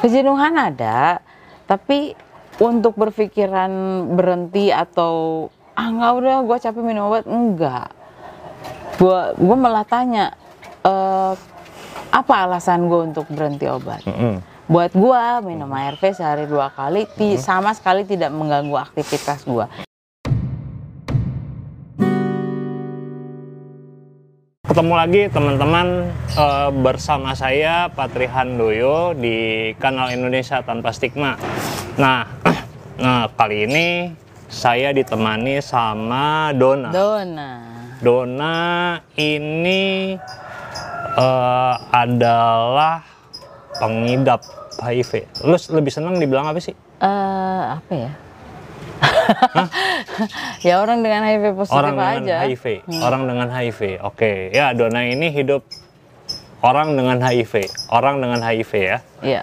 kejenuhan ada tapi untuk berpikiran berhenti atau ah nggak udah gue capek minum obat enggak. Gue gue malah tanya "Eh, apa alasan gue untuk berhenti obat? Mm-mm. buat gue minum ARV sehari dua kali ti- sama sekali tidak mengganggu aktivitas gue Ketemu lagi teman-teman eh, bersama saya Patri Handoyo di kanal Indonesia Tanpa Stigma. Nah, nah kali ini saya ditemani sama Dona. Dona Dona ini eh, adalah pengidap HIV. Lu lebih senang dibilang apa sih? eh apa ya ya orang dengan HIV positif orang dengan aja HIV. Orang dengan HIV. Oke, ya Dona ini hidup orang dengan HIV. Orang dengan HIV ya. Iya.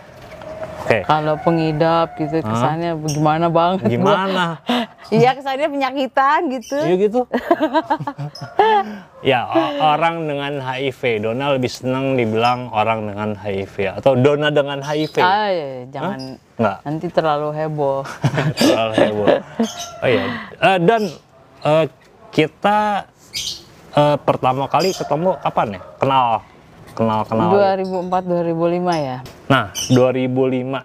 Oke. Kalau pengidap gitu kesannya gimana banget gua. Gimana? Iya kesannya penyakitan gitu. Iya gitu. ya, orang dengan HIV. Dona lebih senang dibilang orang dengan HIV atau Dona dengan HIV. Ah, iya, jangan Enggak. nanti terlalu heboh. Terlalu heboh. Oh iya. Eh, dan eh, kita eh, pertama kali ketemu kapan ya? Kenal kenal kenal. 2004 2005 ya. Nah, 2005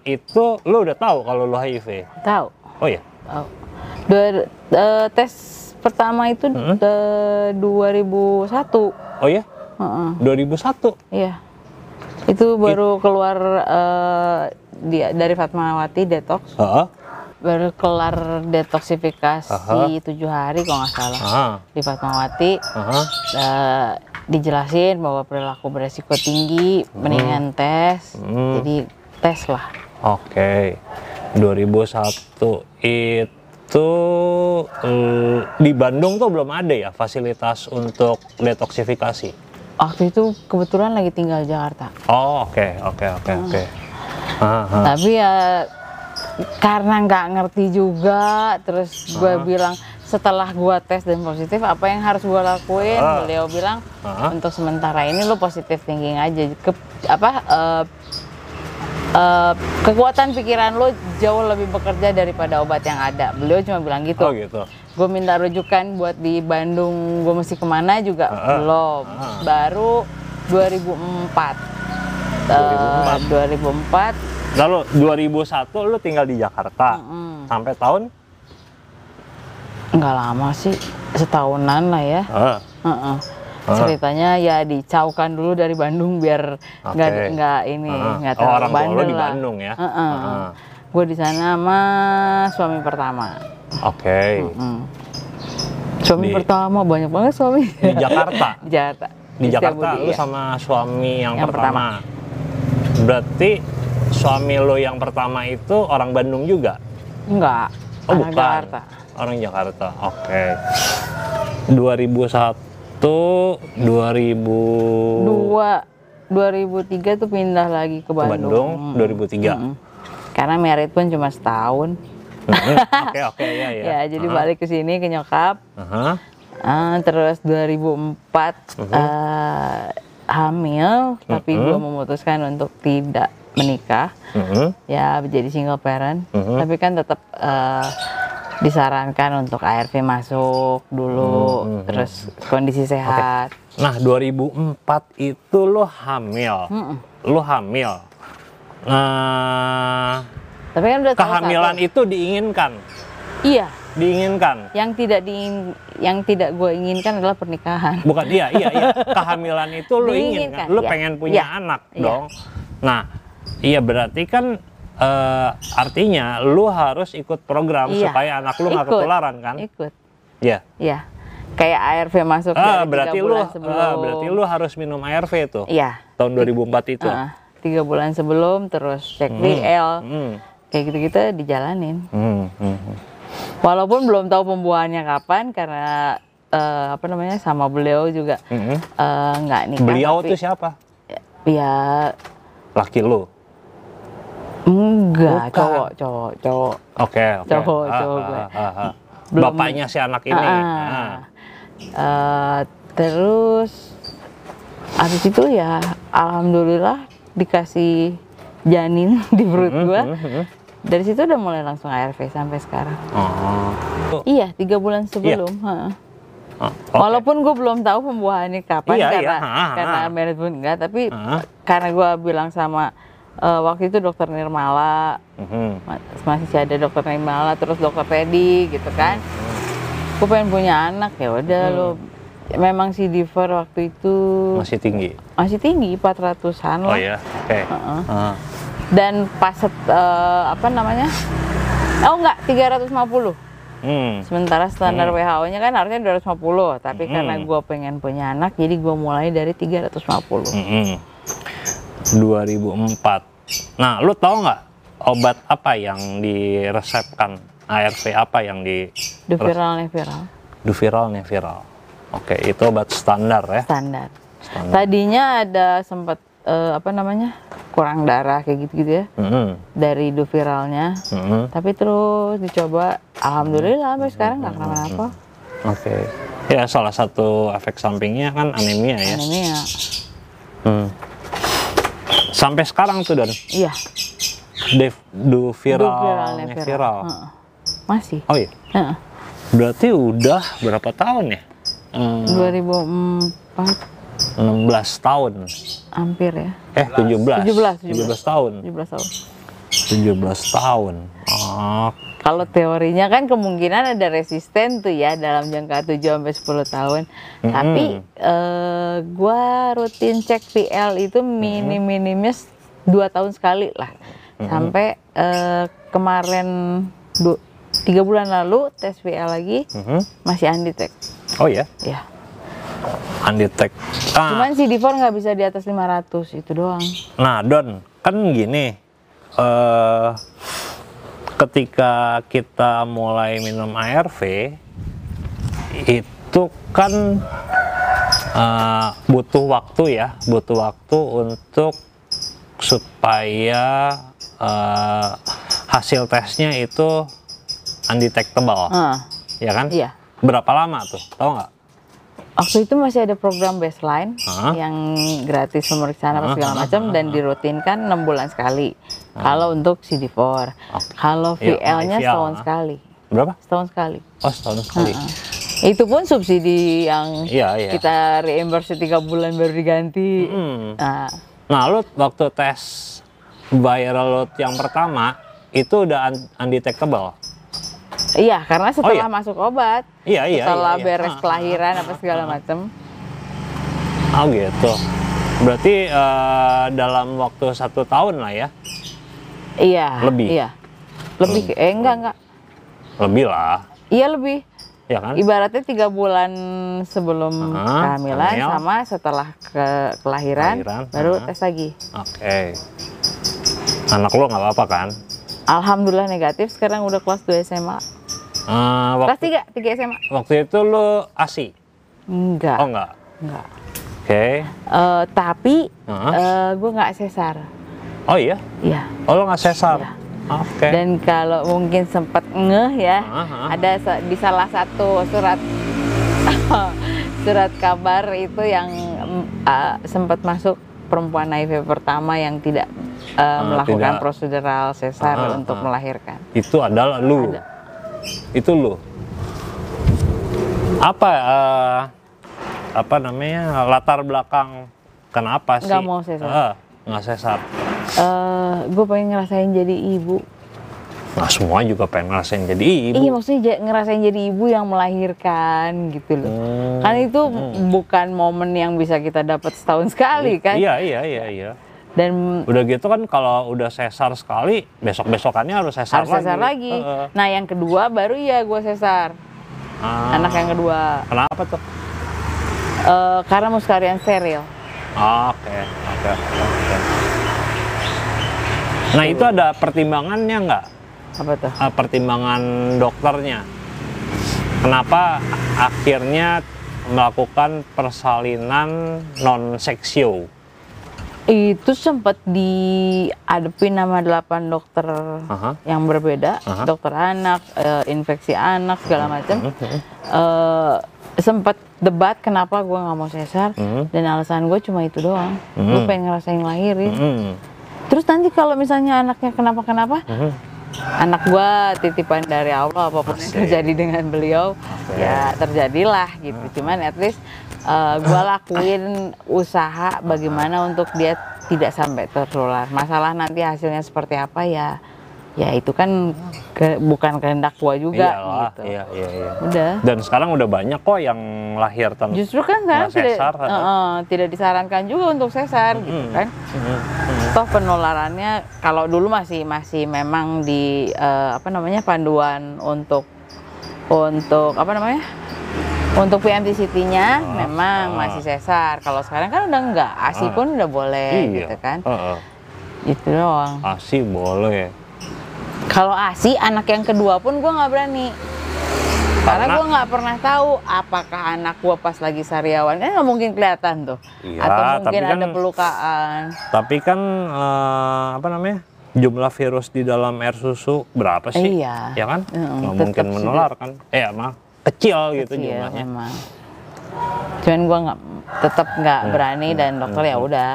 itu lu udah tahu kalau lu HIV. Tahu. Oh iya. Tahu. Dua- eh, tes pertama itu Hmm. eh, 2001. Oh iya. Heeh. 2001. Iya. Itu baru keluar eh, di, dari Fatmawati detox. Heeh. Baru kelar detoksifikasi tujuh hari kalau nggak salah Ah. di Fatmawati. Aha. eh, dijelasin bahwa perilaku beresiko tinggi, mendingan tes. Hmm. Jadi tes lah. Oke. 2001 itu eh, di Bandung tuh belum ada ya fasilitas untuk detoksifikasi. Waktu itu kebetulan lagi tinggal Jakarta. Oh, oke, oke, oke, oke. Ah, ah. Tapi ya karena nggak ngerti juga, terus gue bilang setelah gue tes dan positif apa yang harus gue lakuin? Ah. Beliau bilang Ah. untuk sementara ini lo positif thinking aja. Ke, apa eh, eh, kekuatan pikiran lo jauh lebih bekerja daripada obat yang ada. Beliau cuma bilang gitu. Oh gitu. gue minta rujukan buat di Bandung gue mesti ke mana juga Ah, belum ah. baru 2004 Eh, 2004 Lalu 2001 lu tinggal di Jakarta mm, sampai tahun? Nggak lama sih setahunan lah ya Ah. Heeh. ceritanya ya dicaukan dulu dari Bandung biar nggak Oke. nggak ini Ah. nggak Oh, terlalu orang tua lu bandel di lah Bandung ya? Heeh. Ah. gue di sana sama suami pertama Oke. Mm. suami Di- pertama banyak banget suami Di Jakarta. di Jakarta Di Jakarta Setiabudi, lu iya. sama suami yang, Yang pertama. Berarti suami lu yang pertama itu orang Bandung juga? enggak Oh, bukan. Jakarta Orang Jakarta. Oke. 2001 2000 dua 2003 tuh pindah lagi ke ke Bandung. Bandung 2003. Mm. Karena merit pun cuma setahun. Oke, oke, ya, ya. Ya, jadi Aha. balik ke sini ke nyokap. Aha. Ah, terus 2004 Mhm. eh, hamil, tapi gue memutuskan untuk tidak menikah. Mhm. Ya, jadi single parent. Mhm. Tapi kan tetap eh, disarankan untuk ARV masuk dulu, Mhm. terus kondisi sehat. Nah, 2004 itu lo hamil. Mm-mm. Lo hamil. Nah, Tapi kan udah kehamilan itu diinginkan. Iya, Diinginkan. yang tidak diin, yang tidak gue inginkan adalah pernikahan. Bukan iya, iya, iya. Kehamilan itu lo ingin Diinginkan, kan? Lo iya. pengen punya Iya. anak Iya. dong. Nah, iya berarti kan eh, artinya lu harus ikut program Iya. supaya anak lu nggak ketularan kan? Ikut, Iya. ya. Kayak ARV masuk Ah, dari berarti lu bulan sebelum. ah, berarti lu harus minum ARV tuh. Iya. Tahun 2004 itu. ah, tiga bulan sebelum, terus cek DL, Hmm. kayak gitu-gitu dijalanin. Hmm, hmm, hmm. Walaupun belum tahu pembuahannya kapan karena eh, apa namanya sama beliau juga Hmm. eh, nggak nikah. Beliau tapi- tuh siapa? Ya Laki lu. Enggak, Bukan. cowok, cowok, cowok. Oke, oke. Cowok, Ah, cowok ah, gue. ah, ah, ah. Belum- Bapaknya si anak ini. Ah, Ah. Eh, terus habis itu ya alhamdulillah dikasih janin di perut Mhm, gue. mhm, mhm. Dari situ udah mulai langsung ARV sampai sekarang. Oh. Iya, tiga bulan sebelum. heeh. Oh, oke. Walaupun gue belum tahu pembuahannya kapan Iya, iya. karena Ha, ha, karena ha. manajemen enggak, tapi Ha. karena gue bilang sama eh, waktu itu dokter Nirmala, Mhm. ma- masih ada dokter Nirmala, terus dokter Teddy gitu kan. Hmm. Gue pengen punya anak ya udah lo. Memang si Diver waktu itu Masih tinggi. masih tinggi 400-an Oh lah. ya, oke. Heeh. Ah. Dan pas eh, apa namanya? Oh enggak, 350. Hmm. Sementara standar WHO-nya kan harusnya 250, tapi Hmm. karena gue pengen punya anak, jadi gue mulai dari 350. Mm-mm. 2004. Nah, lu tahu nggak obat apa yang diresepkan ARV apa yang di Duviral Neviral, Duviral Neviral. Oke, itu obat standar ya. standar. Standar. Tadinya ada sempat eh, apa namanya kurang darah kayak gitu-gitu ya Mm-mm. dari Duviralnya, Mm-mm. tapi terus dicoba, alhamdulillah sampai sekarang nggak kenapa-napa. Oke. Ya, salah satu efek sampingnya kan anemia ya. Anemia, Hmm. Sampai sekarang tuh dan iya. Dev, Duviral, Duviral Neviral. Neviral, Heeh. masih. Oh iya. Heeh. Berarti udah berapa tahun ya? Hmm, 2004 16 tahun. hampir ya, Eh, 17. 17, 17 tahun. 17 tahun. 17 tahun. Oh, Kalau teorinya kan kemungkinan ada resisten tuh ya dalam jangka 7 sampai 10 tahun. Tapi eh, gua rutin cek VL itu minim-minimnya dua tahun sekali lah. Sampai eh, kemarin du- tiga bulan lalu tes VL lagi mhm. masih undetect. Oh ya, Ya. undetect. Ah, Cuman CD4 nggak bisa di atas 500 itu doang. nah Don, kan gini. eh ketika kita mulai minum ARV, itu kan eh, butuh waktu ya, butuh waktu untuk supaya eh, hasil tesnya itu undetectable, Ah, ya kan? iya. Berapa lama tuh? Tahu nggak? Waktu itu masih ada program baseline Hah? yang gratis pemeriksaan apa segala macam hah, dan dirutinkan enam bulan sekali. Kalau untuk CD4, kalau Iya, VL-nya IVL, setahun hah? sekali, Berapa? setahun sekali. Oh, setahun sekali. Itu pun subsidi yang Iya, iya. kita reimburse tiga bulan baru diganti. Hmm. Nah, Nah, lu waktu tes viral load yang pertama itu udah un- undetectable. iya karena setelah iya? masuk obat, Iya, iya, setelah iya, iya. beres Ah, kelahiran apa segala macam, Oh gitu. Berarti eh, dalam waktu satu tahun lah ya, iya. Lebih? Hmm. Iya. Lebih. Eh enggak enggak. lebih lah, Iya lebih. ya kan? Ibaratnya tiga bulan sebelum Ah, kehamilan hamil. sama setelah ke kelahiran, Kelahiran, baru ah. tes lagi. Oke. Anak lu nggak apa-apa kan? Alhamdulillah negatif. Sekarang udah kelas 2 SMA. Eh, Kelas waktu, 3, 3 SMA. waktu itu lu ASI? Enggak. Oh enggak. Enggak. Oke. Eh, tapi Ah. gue nggak sesar. Oh iya? Iya. Oh lu nggak sesar? Iya. Oke. Dan kalau mungkin sempat ngeh ya, ah. ada di salah satu surat surat kabar itu yang mm, ah, sempat masuk perempuan HIV pertama yang tidak ah, melakukan tidak. prosedural sesar Ah, untuk ah. melahirkan. itu adalah lu. Ada. Itu lu. Apa eh, apa namanya latar belakang kenapa sih? Nggak mau sesar. Eh, nggak sesar. Gue pengen ngerasain jadi ibu. Nah semua juga pengen ngerasain jadi ibu. Iya maksudnya ngerasain jadi ibu yang melahirkan gitu loh. Hmm. Kan itu bukan momen yang bisa kita dapat setahun sekali kan. Iya iya iya iya. Dan Udah gitu kan kalau udah sesar sekali besok besokannya harus sesar harus lagi. sesar lagi. Heeh. Nah yang kedua baru ya gue sesar. Ah, Anak yang kedua. Kenapa tuh? Eh, karena muskarian steril. Oke oke oke. Nah itu ada pertimbangannya nggak? Apa tuh? uh, pertimbangan dokternya. Kenapa akhirnya melakukan persalinan non seksio? Itu sempat diadepin nama 8 dokter Aha. yang berbeda, Aha. dokter anak, eh, infeksi anak segala macam. Mhm. Eh, sempat debat kenapa gue nggak mau sesar Mhm. dan alasan gue cuma itu doang. Gue Mhm. pengen ngerasain lahirin. Hmm. Terus nanti kalau misalnya anaknya kenapa-kenapa, Mhm. anak gua titipan dari Allah apa pun yang Asik. terjadi dengan beliau ya terjadilah gitu cuman at least uh, gua lakuin usaha bagaimana untuk dia tidak sampai tertular masalah nanti hasilnya seperti apa ya ya itu kan ke- bukan kehendak gua juga Iyalah, gitu iya, iya, iya. udah Dan sekarang udah banyak kok yang lahir tanpa justru kan sekarang Nggak tidak sesar, uh, uh, tidak disarankan juga untuk sesar gitu Mm. kan Mhm. toh penularannya kalau dulu masih masih memang di eh, apa namanya panduan untuk untuk apa namanya untuk PMTCT-nya Ah, memang ah. masih sesar kalau sekarang kan udah enggak ASI Ah. pun udah boleh Iya. gitu kan Heeh. gitu doang Asi boleh. Kalau ASI anak yang kedua pun gua nggak berani karena Karena- gua nggak pernah tahu apakah anak gua pas lagi sariawan kan nggak mungkin kelihatan tuh Iya, atau mungkin kan- ada pelukaan Tapi kan eh, apa namanya? Jumlah virus di dalam air susu berapa sih? Iya. Ya kan? Mm, Nggak mungkin menular kan? Eh, mah kecil gitu Kecil, jumlahnya. memang. Cuman gua nggak tetap nggak Hmm, berani dan dokter ya udah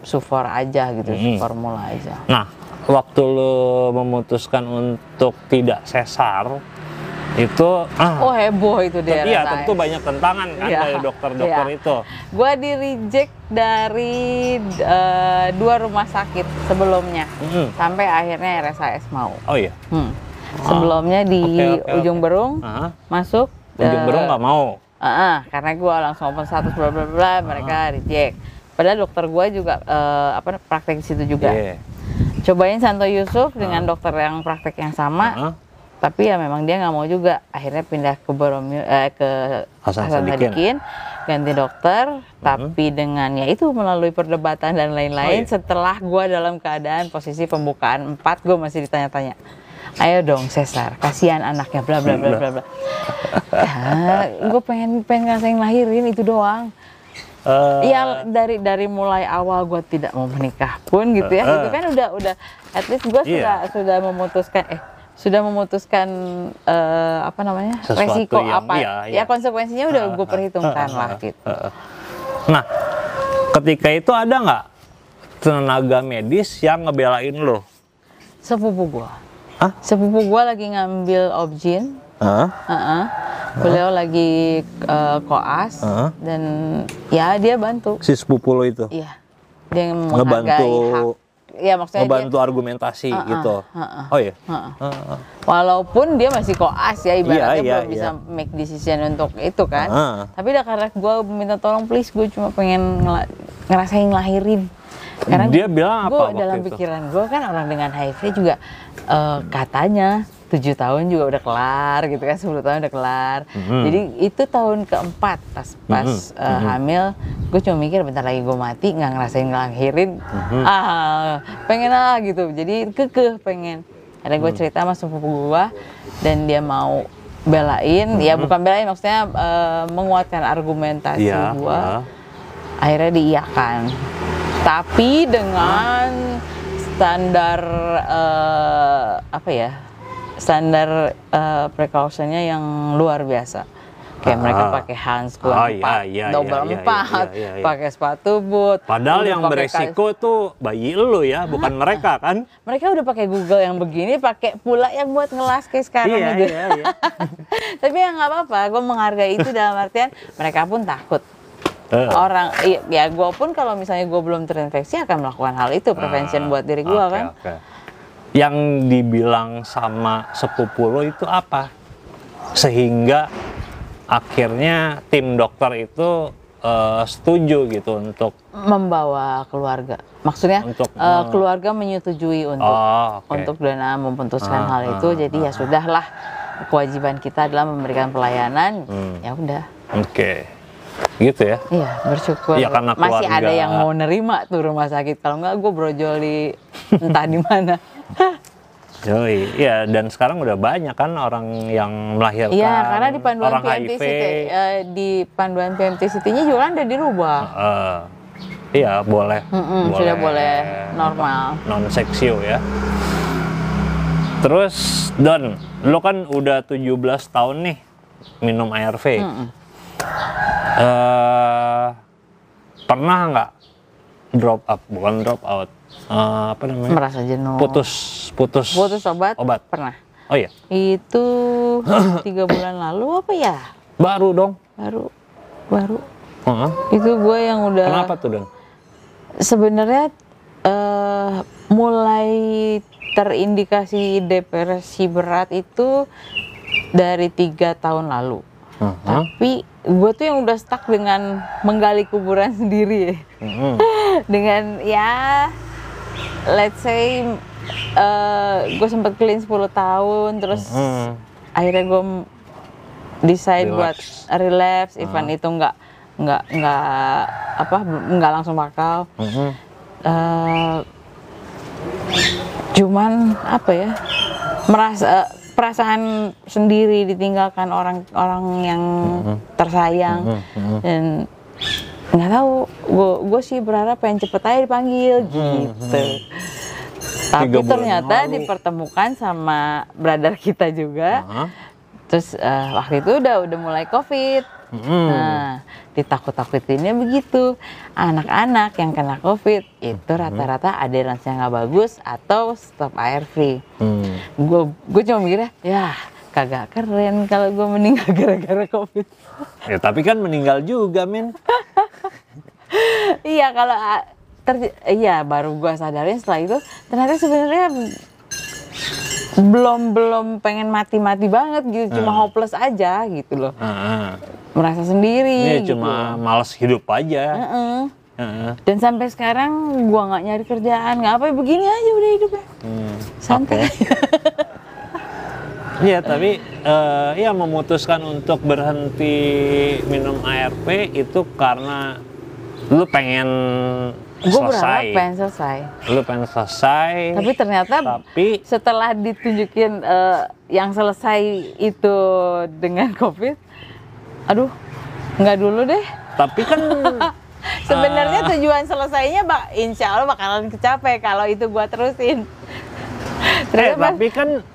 sufor aja gitu, Hmm. formula aja. Nah, waktu lu memutuskan untuk tidak sesar itu ah, Oh heboh itu dia. iya tentu banyak tentangan kan Iya, dari dokter-dokter iya. itu. Gua di reject dari eh, dua rumah sakit sebelumnya, Mm-mm. sampai akhirnya RSAS mau. Oh iya. Hmm. Sebelumnya di Oke, oke, ujung oke. berung Aha. masuk. Ujung eh, berung nggak mau. Ah, ah, karena gue langsung open status bla bla bla mereka reject. Padahal dokter gue juga eh, apa praktek di situ juga. Iya. Cobain Santo Yusuf dengan dokter yang praktek yang sama, Heeh. tapi ya memang dia nggak mau juga. Akhirnya pindah ke Boromir eh, ke Hasan Hasan Sadikin. Sadikin, ganti dokter, tapi dengan ya itu melalui perdebatan dan lain-lain. Oh, iya. Setelah gue dalam keadaan posisi pembukaan 4 gue masih ditanya-tanya. Ayo dong sesar, kasihan anaknya bla bla bla bla bla. ya, gue pengen pengen ngerasain lahirin itu doang. Eh, Iya dari dari mulai awal gue tidak mau menikah pun gitu ya, Eh, eh. itu kan udah udah at least gue Iya. sudah sudah memutuskan eh sudah memutuskan eh, apa namanya Sesuatu resiko yang- apa iya, ya iya. konsekuensinya udah gue Eh, perhitungkan eh, lah eh, gitu. eh, eh. Nah, ketika itu ada nggak tenaga medis yang ngebelain lo? Sepupu gue, Hah? sepupu gue lagi ngambil objin, Hah? Heeh. beliau lagi eh, koas Heeh. dan ya dia bantu, Si sepupu lo itu iya dia Ngebantu- menghargai hak, ya maksudnya dia ngebantu argumentasi Heeh, gitu. heeh. Oh iya. Heeh. Heeh. Walaupun dia masih koas ya ibaratnya Iya, iya, belum bisa iya. make decision untuk itu kan. Heeh. Tapi udah karena gue minta tolong please gue cuma pengen ngela- ngerasain ngelahirin. Karena Dia bilang gue apa waktu dalam itu? pikiran gue kan orang dengan HIV juga eh, katanya tujuh tahun juga udah kelar gitu kan 10 tahun udah kelar. Mhm. Jadi itu tahun keempat pas pas Mhm, eh, hamil gue cuma mikir bentar lagi gue mati nggak ngerasain ngelahirin Mhm. ah pengen lah gitu jadi kekeh pengen ada gue cerita sama sepupu gue dan dia mau belain ya Hmm. bukan belain maksudnya eh, menguatkan argumentasi Iya. gue iya. akhirnya diiyakan tapi dengan standar eh, apa ya standar eh, precautionnya yang luar biasa kayak Ah. mereka pakai handscoon Oh, empat iya, iya, double iya, iya, empat iya, iya, iya. pakai sepatu boot Padahal yang beresiko tuh bayi lu ya, bukan mereka kan? mereka udah pakai Google yang begini, pakai pula yang buat ngelas kayak sekarang iya, gitu. iya, iya. Tapi ya nggak apa-apa, gue menghargai itu dalam artian mereka pun takut. Eh, Orang, iya, ya gue pun kalau misalnya gue belum terinfeksi akan melakukan hal itu, prevention ah, buat diri gue oke, kan. oke. Yang dibilang sama sepupu lo itu apa? Sehingga akhirnya tim dokter itu eh, setuju gitu untuk Membawa keluarga, maksudnya Untuk me- keluarga menyetujui untuk oh, oke. untuk dana memutuskan Ah, hal itu. ah, Jadi ya sudahlah, kewajiban kita adalah memberikan pelayanan. Hmm. Ya udah. Oke. Gitu ya. Iya, bersyukur Iya, karena masih ada keluarga- yang mau nerima tuh rumah sakit. Kalau enggak, gue brojol di entah di mana. Yoi, iya dan sekarang udah banyak kan orang yang melahirkan Iya, karena di panduan orang PMT HIV. City, eh, di panduan PMT City-nya juga kan udah dirubah. Eh, iya boleh, Mm-mm, sudah boleh normal. non seksio ya. Terus Don, lo kan udah 17 tahun nih minum ARV. Mm-mm. Eh, pernah nggak drop up, bukan drop out. Eh, apa namanya? merasa jenuh Putus, putus. putus obat Obat. pernah Oh iya, itu tiga bulan lalu apa ya baru dong. baru baru Heeh. itu gue yang udah Kenapa tuh Don? sebenarnya eh, mulai terindikasi depresi berat itu dari tiga tahun lalu Heeh. tapi gue tuh yang udah stuck dengan menggali kuburan sendiri Heeh. dengan ya let's say gue sempat clean 10 tahun terus Heeh. akhirnya gue decide Relax. buat relapse event itu nggak nggak nggak apa nggak langsung bakal Heeh. Eh, cuman apa ya merasa perasaan sendiri ditinggalkan orang-orang yang tersayang. Dan nggak tahu gue gue sih berharap pengen cepet aja dipanggil gitu. Tapi ternyata lalu. dipertemukan sama brother kita juga. Heeh. terus eh, waktu itu udah udah mulai covid Heeh. Nah, ditakut-takutinnya begitu. Anak-anak yang kena COVID itu rata-rata adherensnya nggak bagus atau stop ARV. Hmm. Gue gue cuma mikirnya, ya kagak keren kalau gue meninggal gara-gara COVID. Ya tapi kan meninggal juga, men. iya kalau ah, ter- iya baru gue sadarin setelah itu ternyata sebenarnya belum belum pengen mati-mati banget gitu, cuma hopeless aja gitu loh. Heeh. Merasa sendiri Ini gitu. cuma males hidup aja. Heeh. Heeh. Dan sampai sekarang gua nggak nyari kerjaan, nggak apa begini aja udah hidupnya. Hmm. Santai. Iya, tapi eh, ya memutuskan untuk berhenti minum ARV itu karena lu pengen Gue selesai. berharap pengen selesai. Lu pengen selesai. Tapi ternyata tapi setelah ditunjukin eh, yang selesai itu dengan COVID, aduh nggak dulu deh. tapi kan Sebenarnya Ah. tujuan selesainya bak, insya Allah bakalan kecapai kalau itu gua terusin. eh, tapi kan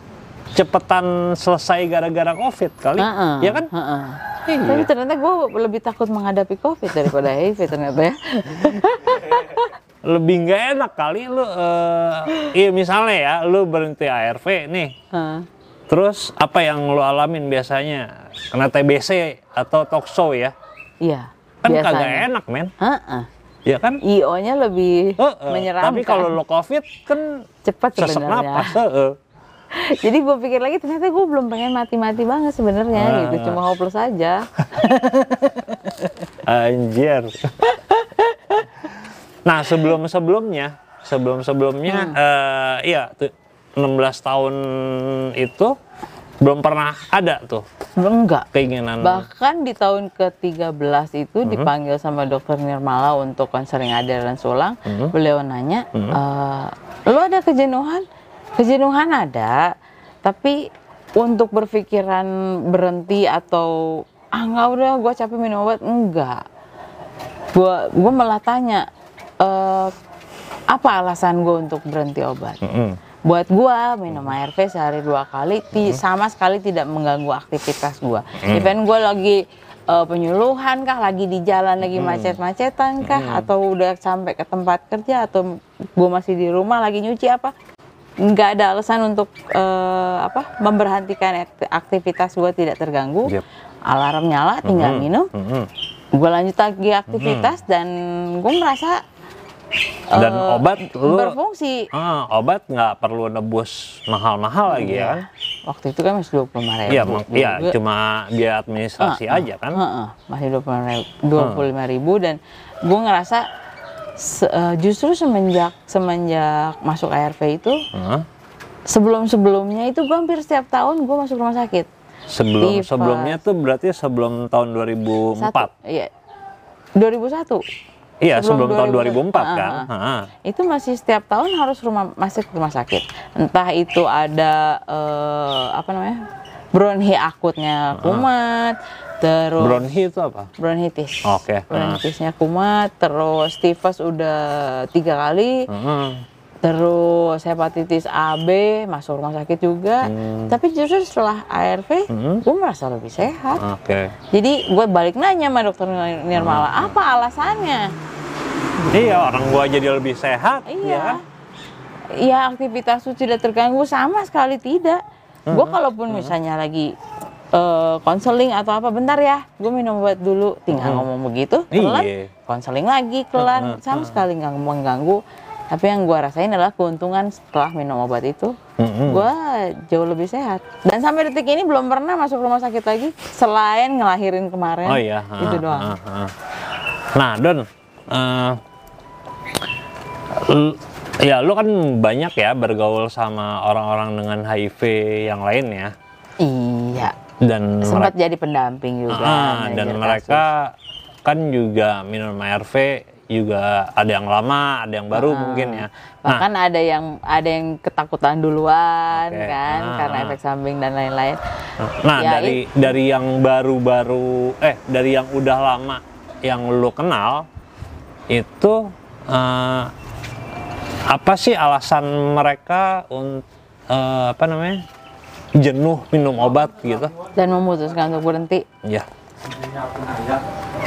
cepetan selesai gara-gara Covid kali. Heeh, Ya kan? heeh. Iya. Tapi ternyata gue lebih takut menghadapi COVID daripada HIV ternyata ya. Lebih nggak enak kali lu eh, iya misalnya ya, lu berhenti ARV nih. Terus apa yang lu alamin biasanya? Kena TBC atau toksho ya? Iya. Kan biasanya. kagak enak, men. Heeh. Ya kan? IO-nya lebih Heeh, menyeramkan. Tapi kalau lo COVID kan cepat sebenarnya. napas. Jadi gue pikir lagi ternyata gue belum pengen mati-mati banget sebenarnya Ah. gitu, cuma hopeless aja. Anjir. nah sebelum sebelumnya, sebelum sebelumnya, Hmm. eh, iya tuh 16 tahun itu belum pernah ada tuh Enggak. keinginan. Bahkan di tahun ke-13 itu Hmm. dipanggil sama dokter Nirmala untuk konseling adherence ulang. Hmm. Beliau nanya, "Eh, lo ada kejenuhan? Kejenuhan ada, tapi untuk berpikiran berhenti atau ah nggak udah gue capek minum obat enggak. Gue gue malah tanya "Eh, apa alasan gue untuk berhenti obat? Mm-mm. Buat gua minum ARV sehari dua kali ti- sama sekali tidak mengganggu aktivitas gua. Even gua lagi eh, penyuluhan kah, lagi di jalan lagi macet-macetan kah, atau udah sampai ke tempat kerja atau gua masih di rumah lagi nyuci apa, nggak ada alasan untuk eh, apa memberhentikan akti- aktivitas gua tidak terganggu. Yep. Alarm nyala, tinggal minum, Mm-mm. gua lanjut lagi aktivitas dan gua merasa Dan eh, obat lu berfungsi. ah, obat nggak perlu nebus mahal-mahal lagi ya kan? Waktu itu kan masih 25 ribu. Iya, mak- iya cuma biaya administrasi aja kan. Heeh, masih 25 ribu, 25 ribu dan gue ngerasa se- eh, justru semenjak semenjak masuk ARV itu Heeh. sebelum sebelumnya itu gue hampir setiap tahun gue masuk rumah sakit. Sebelum Tipes. sebelumnya tuh berarti sebelum tahun 2004. Satu, iya. 2001. Iya, sebelum, Sebelum tahun 2000, 2004 kan. Heeh. Itu masih setiap tahun harus rumah masuk rumah sakit. Entah itu ada eh, apa namanya? bronhi akutnya kumat, terus Bronhi itu apa? bronkitis. Oke. Bronkitisnya kumat, terus tifus udah tiga kali, Heeh. Terus hepatitis AB masuk rumah sakit juga. Hmm. Tapi justru setelah ARV, gue merasa lebih sehat. Oke. Jadi gue balik nanya sama dokter Nirmala, Hmm. apa alasannya? Iya, orang gua jadi lebih sehat. ya Iya. kan? Iya aktivitas tuh tidak terganggu sama sekali tidak. Gue kalaupun misalnya lagi eh, konseling atau apa bentar ya, gue minum obat dulu, tinggal ngomong begitu, kelar, Iya. konseling lagi, kelar, sama sekali nggak mengganggu. Tapi yang gue rasain adalah keuntungan setelah minum obat itu, Mm-mm. gue jauh lebih sehat. Dan sampai detik ini belum pernah masuk rumah sakit lagi, selain ngelahirin kemarin. Oh iya. Itu ah, doang. ah, ah. Nah, Don, l- ya lu kan banyak ya bergaul sama orang-orang dengan HIV yang lain ya, Iya. dan Sempat jadi pendamping juga. Ah, dan mereka kan juga minum ARV juga ada yang lama, ada yang baru mungkin ya. Nah, bahkan ada yang ada yang ketakutan duluan Oke. kan Ah. karena efek samping dan lain-lain Nah, Ya, dari dari yang baru-baru eh dari yang udah lama yang lu kenal itu eh, apa sih alasan mereka untuk apa namanya? jenuh minum obat gitu? dan memutuskan untuk berhenti Ya,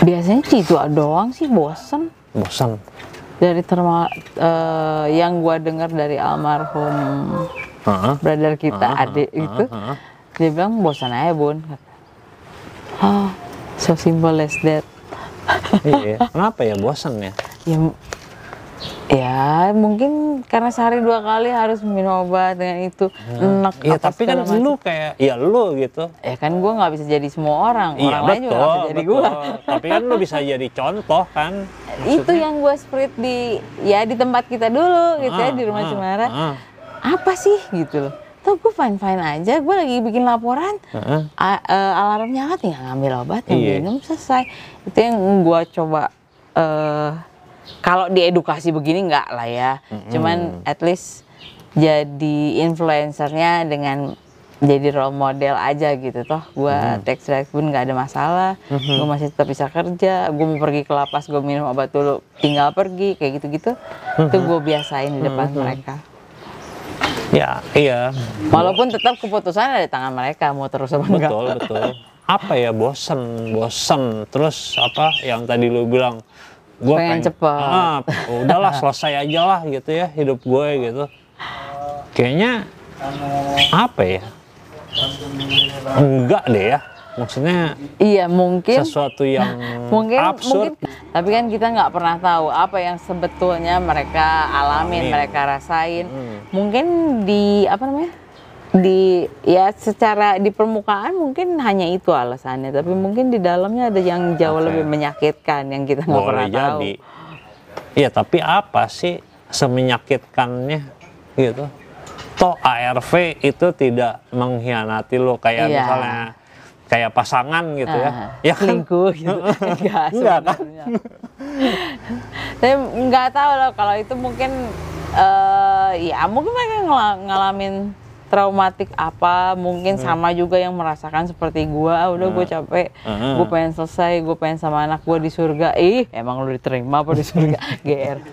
biasanya itu doang sih bosen bosan. dari terma eh, yang gua dengar dari almarhum Heeh. brother kita Ah, adik ah, itu ah. dia bilang bosan aja bun oh so simple as that Iya. Kenapa ya bosan ya? ya ya mungkin karena sehari dua kali harus minum obat dengan itu enak Iya, tapi kan macam. lu kayak ya lu gitu. ya kan gue nggak bisa jadi semua orang Iya orang lain juga nggak bisa jadi gue Tapi kan lu bisa jadi contoh kan. itu yang gue spirit di ya di tempat kita dulu gitu ya Ah, di rumah ah, Cemara ah. apa sih gitu loh tuh gue fine fine aja gue lagi bikin laporan Heeh. A- eh, alarm nyala tinggal ngambil obat yang minum selesai itu yang gue coba eh kalau diedukasi begini nggak lah ya. Cuman at least jadi influencernya dengan jadi role model aja gitu toh. Gue tax drive pun nggak ada masalah. Gue masih tetap bisa kerja. Gue mau pergi ke lapas gue minum obat dulu tinggal pergi kayak gitu gitu itu gue biasain di depan mereka. Ya, iya. walaupun tetap keputusan ada di tangan mereka mau terus apa enggak. Betul, betul. Apa ya bosen, bosen. Terus apa yang tadi lu bilang? Gua Pengen cepet. Ah, udahlah selesai aja lah gitu ya hidup gue gitu. Kayaknya apa ya? Enggak deh ya. Maksudnya iya mungkin sesuatu yang mungkin absurd. mungkin tapi kan kita nggak pernah tahu apa yang sebetulnya mereka alamin Alamin. mereka rasain Hmm. mungkin di apa namanya di ya secara di permukaan mungkin hanya itu alasannya tapi mungkin di dalamnya ada yang jauh Oke. lebih menyakitkan yang kita nggak pernah boleh tahu jadi. Iya, tapi apa sih semenyakitkannya gitu? Toh ARV itu tidak mengkhianati lo kayak Iya. misalnya kayak pasangan gitu ya. Ah, Ya kan? selingkuh gitu enggak Enggak kan? saya nggak tahu loh kalau itu mungkin eh ya mungkin mereka ngalamin traumatik apa mungkin Hmm. sama juga yang merasakan seperti gua ah, udah gue capek Hmm. gue pengen selesai gue pengen sama anak gue di surga ih emang lu diterima apa di surga gr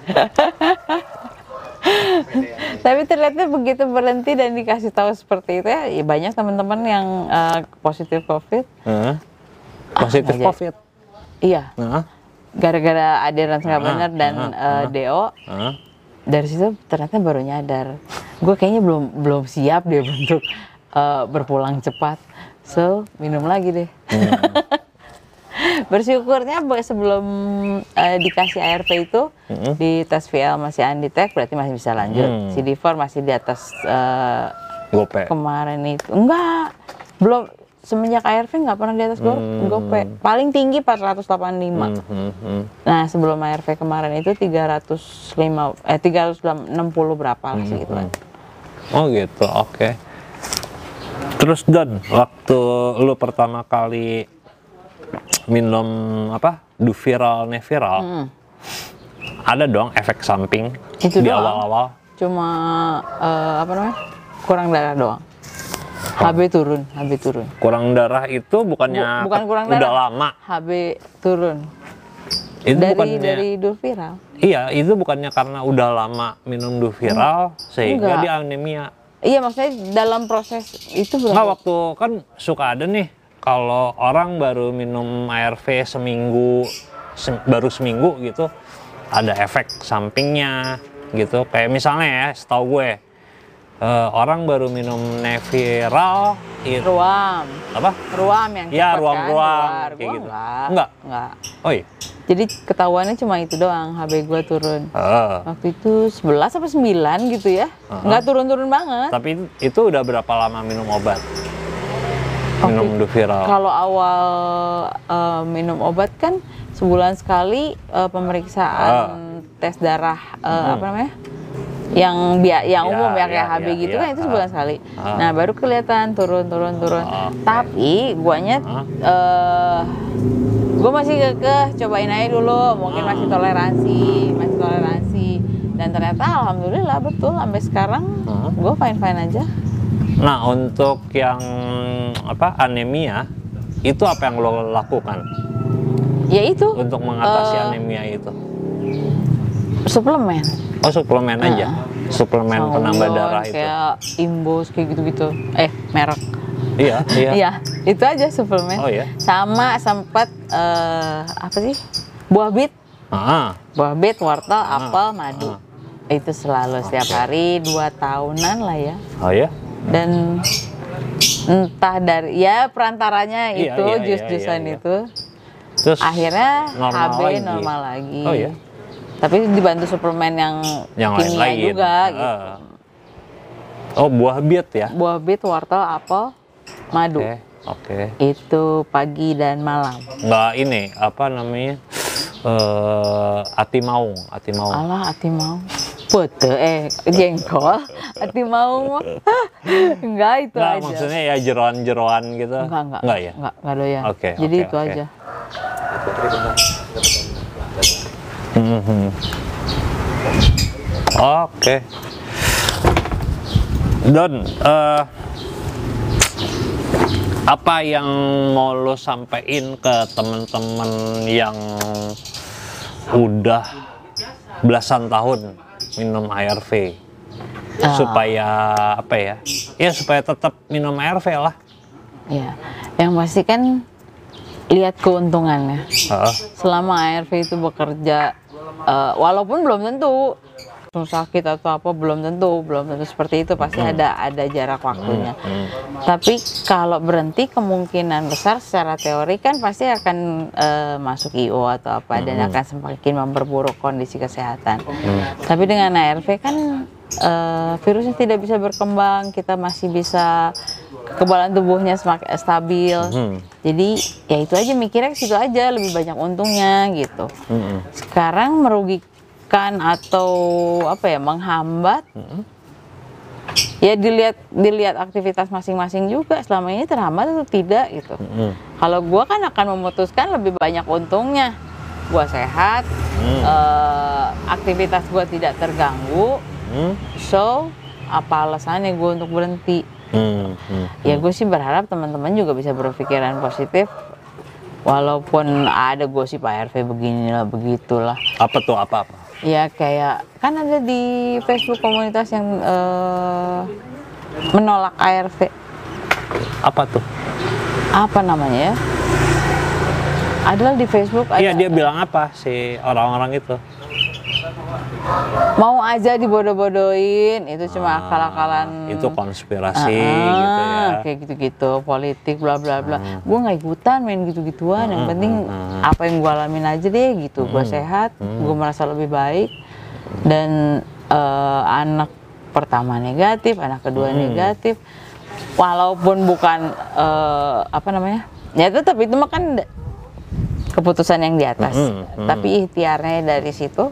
tapi ternyata begitu berhenti dan dikasih tahu seperti itu ya, ya banyak teman-teman yang eh, positif covid Heeh. Positif nggak jadi. COVID. iya gara-gara adherence nggak Ah, benar dan ah, eh, do. Dari situ ternyata baru nyadar gue kayaknya belum belum siap deh untuk eh, berpulang cepat so minum lagi deh Hmm. bersyukurnya be- sebelum eh, dikasih ARV itu Mm-mm. di tes VL masih undetect berarti masih bisa lanjut Hmm. CD4 masih di atas eh, Gope. kemarin itu enggak belum semenjak ARV nggak pernah di atas go, Hmm. gope paling tinggi 485 Hmm, hmm, hmm. Nah sebelum ARV kemarin itu 305 eh 360 berapa lah Hmm, segitu kan. Oh gitu, oke. Terus Don, waktu lu pertama kali minum apa? Duviral, Neviral, Hmm. ada dong efek samping Itu di awal-awal. Cuma eh, apa namanya? Kurang darah doang. HB turun, HB turun. Kurang darah itu bukannya Bu- bukan kurang udah darah. lama. HB turun. Itu dari bukannya dari Durviral. Iya, itu bukannya karena udah lama minum Duviral sehingga Enggak. dia anemia. Iya maksudnya dalam proses itu berapa? waktu kan suka ada nih kalau orang baru minum ARV seminggu se- baru seminggu gitu ada efek sampingnya gitu. Kayak misalnya ya, setahu gue eh, orang baru minum Neviral itu ruam apa? ruam yang cepat ruam-ruam, kan, keluar. kayak gitu. enggak Enggak? enggak Oh iya. jadi ketahuannya cuma itu doang HB gua turun Eh, waktu itu 11 apa 9 gitu ya nggak turun-turun banget tapi itu udah berapa lama minum obat? Minum Duviral. kalau awal eh, minum obat kan sebulan sekali eh, pemeriksaan tes darah eh, apa namanya yang bia yang Ya, umum ya kayak ya, HB ya, gitu ya. kan itu sebulan Ah. sekali Ah. nah baru kelihatan turun turun turun oke. tapi guanya Ah. eh gue masih kekeh cobain aja dulu mungkin Ah. masih toleransi masih toleransi dan ternyata alhamdulillah betul sampai sekarang Ah. gue fine fine aja Nah, untuk yang apa anemia itu apa yang lo lakukan ya itu untuk mengatasi Eh, anemia itu? Suplemen Oh, suplemen aja. Suplemen penambah darah itu. kayak imbus kayak gitu-gitu eh merek Iya, iya. iya itu aja suplemen Oh, iya? sama sempat eh, apa sih buah bit Ah, buah bit wortel apel madu ah. itu selalu setiap hari dua tahunan lah ya oh ya? dan entah dari ya perantaranya Iya, itu iya, iya, jus-jusan iya, iya. itu Terus akhirnya normal HB lagi. normal lagi Oh, iya? Tapi dibantu suplemen yang, yang kimia lain-lain. juga Ah. gitu Oh, buah bit ya? buah bit wortel apel madu Oke, oke. itu pagi dan malam Nggak ini, apa namanya? Eh, ati maung, ati maung. alah ati mau pete eh jengkol ati mau enggak itu Nggak, aja maksudnya ya jeroan-jeroan gitu? enggak enggak Nggak ya? enggak enggak doyan Oke, jadi oke, itu oke. aja Mhm. Oke. Don, eh, apa yang mau lo sampein ke temen-temen yang udah belasan tahun minum ARV Ah. supaya apa ya? Ya supaya tetap minum ARV lah. ya yang pasti kan lihat keuntungannya. Heeh. selama ARV itu bekerja eh, walaupun belum tentu sakit atau apa belum tentu belum tentu seperti itu pasti ada ada jarak waktunya. Tapi kalau berhenti kemungkinan besar secara teori kan pasti akan eh, masuk IO atau apa dan akan semakin memperburuk kondisi kesehatan. Tapi dengan ARV kan eh, virusnya tidak bisa berkembang kita masih bisa kekebalan tubuhnya semakin stabil Hmm. jadi ya itu aja mikirnya ke situ aja lebih banyak untungnya gitu. Mm-mm. Sekarang merugikan atau apa ya menghambat? Ya dilihat dilihat aktivitas masing-masing juga selama ini terhambat atau tidak gitu. Mm-mm. Kalau gua kan akan memutuskan lebih banyak untungnya. Gua sehat, Hmm. eh, aktivitas gua tidak terganggu. Hmm. So apa alasannya gue untuk berhenti? Hmm. Hmm. ya gue sih berharap teman-teman juga bisa berpikiran positif walaupun ada gosip ARV beginilah begitulah Apa tuh apa apa? ya kayak kan ada di Facebook komunitas yang eh, menolak ARV Apa tuh? apa namanya ya adalah di Facebook ada Iya dia bilang apa si orang-orang itu? Mau aja dibodoh-bodohin itu cuma akal-akalan Ah, Itu konspirasi Ah, gitu ya. Hmm. kayak gitu-gitu politik bla bla bla gue nggak ikutan main gitu-gituan yang penting apa yang gue alamin aja deh gitu gue Hmm. sehat gue merasa lebih baik dan eh, anak pertama negatif anak kedua Hmm. negatif walaupun bukan eh, apa namanya ya tetap itu mah kan keputusan yang di atas Hmm, hmm. tapi ikhtiarnya dari situ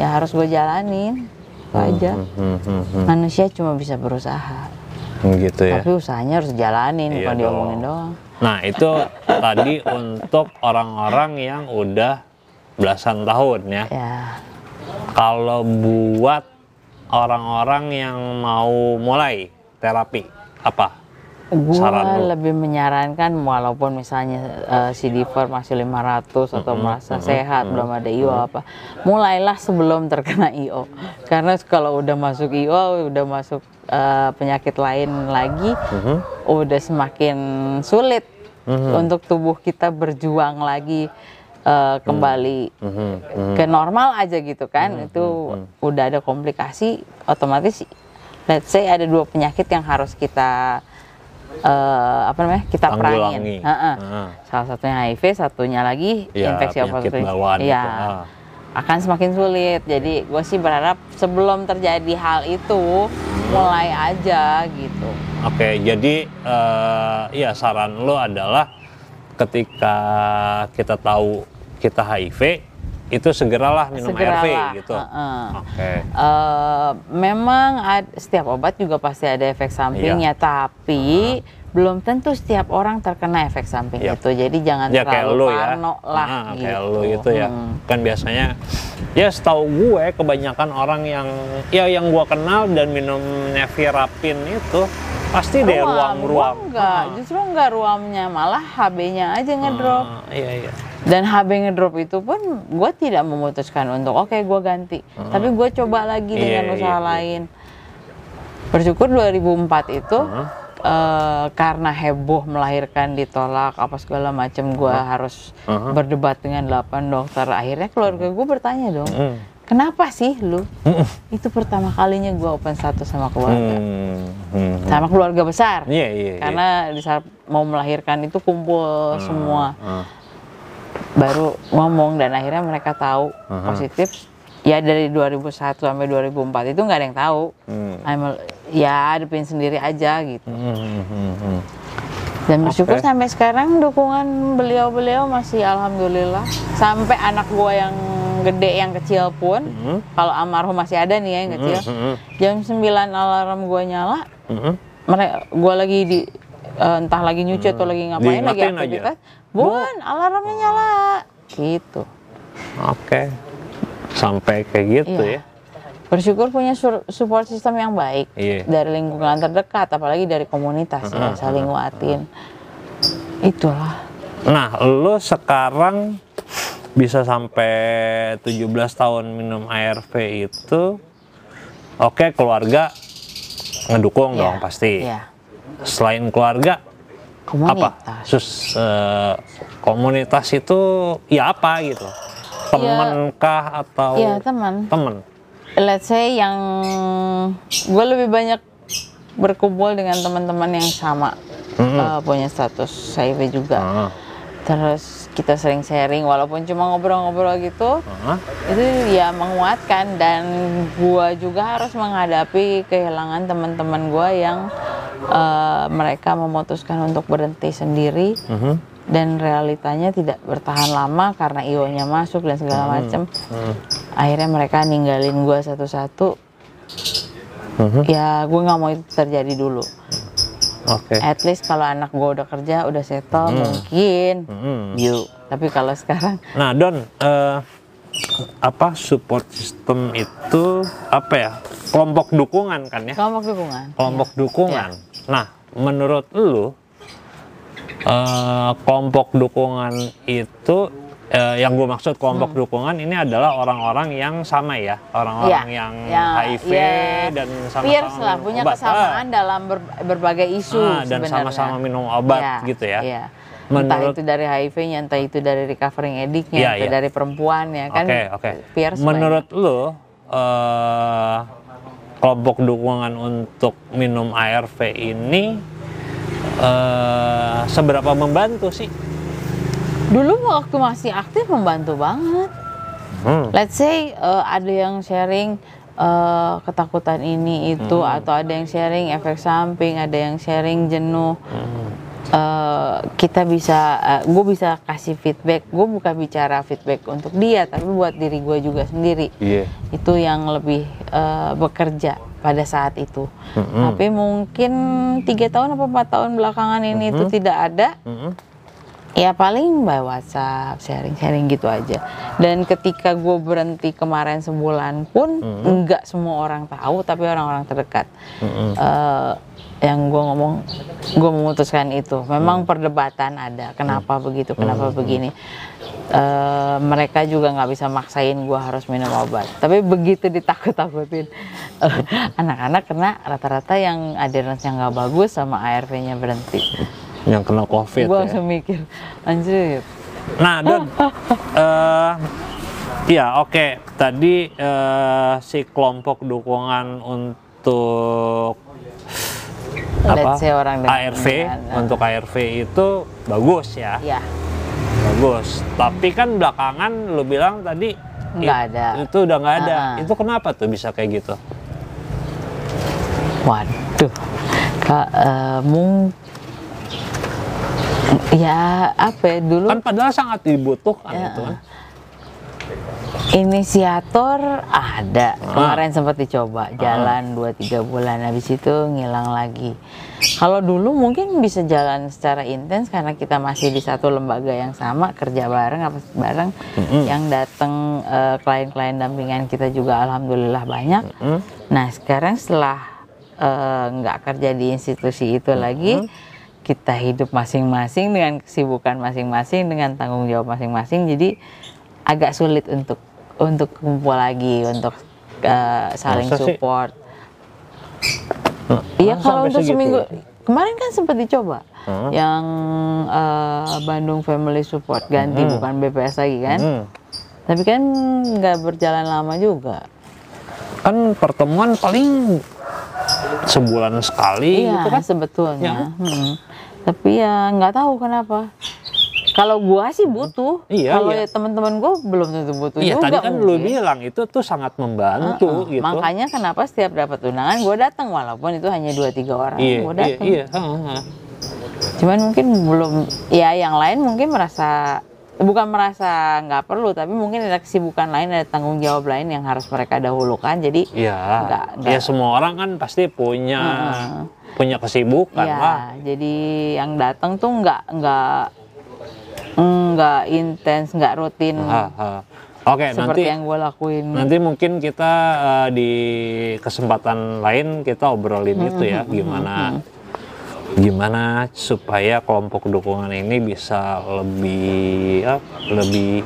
ya harus gue jalanin itu aja Hmm, hmm, hmm. manusia cuma bisa berusaha Gitu ya. tapi usahanya harus jalanin Iya bukan dong. diomongin doang Nah itu tadi untuk orang-orang yang udah belasan tahun ya. ya Kalau buat orang-orang yang mau mulai terapi apa? Gue lebih menyarankan walaupun misalnya eh, CD4 masih 500 atau merasa sehat belum ada IO apa mulailah sebelum terkena IO karena kalau udah masuk IO udah masuk eh, penyakit lain lagi udah semakin sulit untuk tubuh kita berjuang lagi eh, kembali Mhm, mhm. ke normal aja gitu kan. Itu udah ada komplikasi otomatis let's say ada dua penyakit yang harus kita eh, apa namanya kita perangin Heeh. Ah. salah satunya HIV satunya lagi Ya, infeksi itu. Iya. Ah. akan semakin sulit jadi gue sih berharap sebelum terjadi hal itu mulai aja gitu Oke, jadi eh, ya saran lo adalah ketika kita tahu kita HIV itu segeralah minum Segeralah, ARV gitu. heeh. Oke. Eh, memang ad- setiap obat juga pasti ada efek sampingnya, Iya. tapi belum tentu setiap orang terkena efek samping Yap. itu. Jadi jangan Ya kayak terlalu ya. parno lah Ah, gitu. kayak lo itu ya. Hmm. Kan biasanya ya setahu gue kebanyakan orang yang ya yang gue kenal dan minum nevirapin itu pasti deh ruam-ruam. ruam enggak, justru enggak ruamnya, malah HB-nya aja ngedrop. Ah, iya iya. Dan HB ngedrop itu pun gue tidak memutuskan untuk oke gue ganti, tapi gue coba lagi Iya, dengan iya, usaha iya. lain. Bersyukur 2004 itu Heeh. eh, karena heboh melahirkan ditolak apa segala macam gue harus Heeh. berdebat dengan 8 dokter. Akhirnya keluarga gue bertanya dong, Hmm. kenapa sih lu? Itu pertama kalinya gue open status sama keluarga, Hmm. Hmm. sama keluarga besar. Iya iya. iya. Karena di saat mau melahirkan itu kumpul semua Ah. Baru ngomong dan akhirnya mereka tahu Aha. positif ya dari 2001 sampai 2004 itu nggak ada yang tahu Hmm. I'm- ya hadepin sendiri aja gitu Hmm, hmm, hmm, hmm. dan bersyukur Oke. sampai sekarang dukungan beliau-beliau masih alhamdulillah sampai anak gua yang gede yang kecil pun Hmm. kalau almarhum masih ada nih ya yang kecil Hmm, jam 9 alarm gua nyala hmm. mereka gua lagi di eh, entah lagi nyuci atau lagi ngapain lagi Diingetin aja. Bun alarmnya nyala gitu Oke. Sampai kayak gitu Iya. ya. bersyukur punya support system yang baik Iya. dari lingkungan terdekat apalagi dari komunitas ya saling nguatin itulah Nah, lo sekarang bisa sampai 17 tahun minum ARV itu oke keluarga ngedukung Iya, dong pasti. Iya. Selain keluarga apa? komunitas Sus eh, komunitas itu ya apa gitu? Temen kah atau Iya teman temen? let's say yang gue lebih banyak berkumpul dengan teman-teman yang sama Mm-mm. eh, punya status HIV juga Ah, terus kita sering sharing walaupun cuma ngobrol-ngobrol gitu ah, itu ya menguatkan dan gua juga harus menghadapi kehilangan teman-teman gua yang eh, mereka memutuskan untuk berhenti sendiri mhm, dan realitanya tidak bertahan lama karena io-nya masuk dan segala macam hmm, akhirnya mereka ninggalin gua satu-satu mhm. ya gue nggak mau itu terjadi dulu Oke. at least kalau anak gua udah kerja udah settle mungkin Mhm. yuk tapi kalau sekarang Nah, Don, eh, apa support system itu apa ya? Kelompok dukungan kan ya? kelompok dukungan Kelompok Iya. dukungan. Nah, menurut lu eh, kelompok dukungan itu eh, yang gue maksud kelompok dukungan ini adalah orang-orang yang sama ya, orang-orang Iya, yang ya, HIV ya, dan peers sama-sama lah punya obat. kesamaan dalam ber- berbagai isu Ah, dan sama-sama minum obat Iya, gitu ya. entah Menurut- itu dari HIV-nya, entah itu dari recovering addict-nya, Iya, entah iya. dari perempuannya kan. Oke, oke. Peers Menurut lu eh, kelompok dukungan untuk minum ARV ini eh, seberapa membantu sih? dulu waktu masih aktif membantu banget. Hmm. Let's say eh, ada yang sharing eh, ketakutan ini itu Hmm. atau ada yang sharing efek samping, ada yang sharing jenuh. Hmm. Eh, kita bisa, gue bisa kasih feedback. Gue bukan bicara feedback untuk dia, tapi buat diri gue juga sendiri. Iya. Itu yang lebih eh, bekerja pada saat itu. Tapi mungkin tiga tahun atau empat tahun belakangan ini itu tidak ada. Mm-mm. Ya paling by WhatsApp, sharing-sharing gitu aja. Dan ketika gue berhenti kemarin sebulan pun, enggak semua orang tahu, tapi orang-orang terdekat. Mm-mm. Eh, yang gue ngomong, gue memutuskan itu. Memang perdebatan ada, kenapa begitu, kenapa begini. Eh, mereka juga nggak bisa maksain gue harus minum obat. Tapi begitu ditakut-takutin, anak-anak kena rata-rata yang adherence-nya nggak bagus sama ARV-nya berhenti Yang kena COVID gue ya. langsung mikir anjir Nah, Don, eh ya oke. Tadi eh, si kelompok dukungan untuk apa? Orang ARV dengan, untuk ARV itu bagus ya, ya bagus. Tapi kan belakangan lu bilang tadi Nggak ada. Itu udah nggak ada. Ah. Itu kenapa tuh bisa kayak gitu? waduh kak eh, mung ya apa ya dulu Kan padahal sangat dibutuhkan Ya. itu kan. Inisiator ada Ah. kemarin sempat dicoba jalan 2-3 bulan habis itu ngilang lagi. Kalau dulu mungkin bisa jalan secara intens karena kita masih di satu lembaga yang sama kerja bareng apa bareng yang datang eh, klien-klien dampingan kita juga alhamdulillah banyak. Hmm? Nah sekarang setelah eh, nggak kerja di institusi itu lagi kita hidup masing-masing dengan kesibukan masing-masing dengan tanggung jawab masing-masing jadi agak sulit untuk untuk kumpul lagi untuk uh, saling Masa support. Iya kalau untuk segitu? seminggu kemarin kan sempat dicoba Hmm. yang uh, Bandung Family Support ganti Hmm. bukan BPS lagi kan. Hmm. Tapi kan nggak berjalan lama juga. Kan pertemuan paling sebulan sekali Iya gitu kan. sebetulnya. Ya. Hmm. Tapi ya nggak tahu kenapa. Kalau gua sih butuh. Iya, Kalau iya. ya teman-teman gua belum tentu butuh Iya, juga. tadi kan lu mungkin. bilang itu tuh sangat membantu Heeh. gitu. Makanya kenapa setiap dapat undangan gue datang walaupun itu hanya dua tiga orang iya, gue iya, datang. iya. heeh. Cuman mungkin belum ya yang lain mungkin merasa bukan merasa nggak perlu tapi mungkin ada kesibukan lain ada tanggung jawab lain yang harus mereka dahulukan jadi Iya. Nggak, Ya nggak. semua orang kan pasti punya Heeh. punya kesibukan ya lah. jadi yang datang tuh nggak nggak nggak intens nggak rutin Ha, ha. Oke, seperti nanti yang gue lakuin nanti mungkin kita eh, di kesempatan lain kita obrolin itu ya gimana gimana supaya kelompok dukungan ini bisa lebih ya, lebih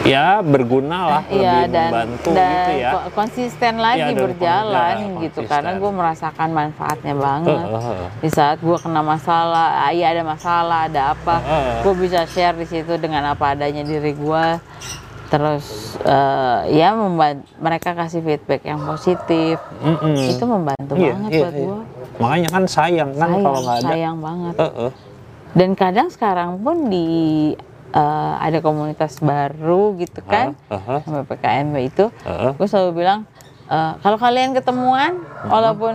ya berguna lah Iya lebih dan membantu dan gitu ya ko- konsisten lagi Iya, dan berjalan kon- ya, gitu konsisten. karena gue merasakan manfaatnya banget Heeh, heeh. di saat gue kena masalah ah, iya ada masalah ada apa Heeh. gue bisa share di situ dengan apa adanya diri gue terus eh, ya memban- mereka kasih feedback yang positif Mm-mm. itu membantu Iya, banget iya, buat iya. gue makanya kan sayang kan sayang, kalau nggak ada sayang banget Heeh. dan kadang sekarang pun di eh, ada komunitas baru gitu kan Heeh. sama PKMB itu Heeh. gue selalu bilang "Eh, kalau kalian ketemuan walaupun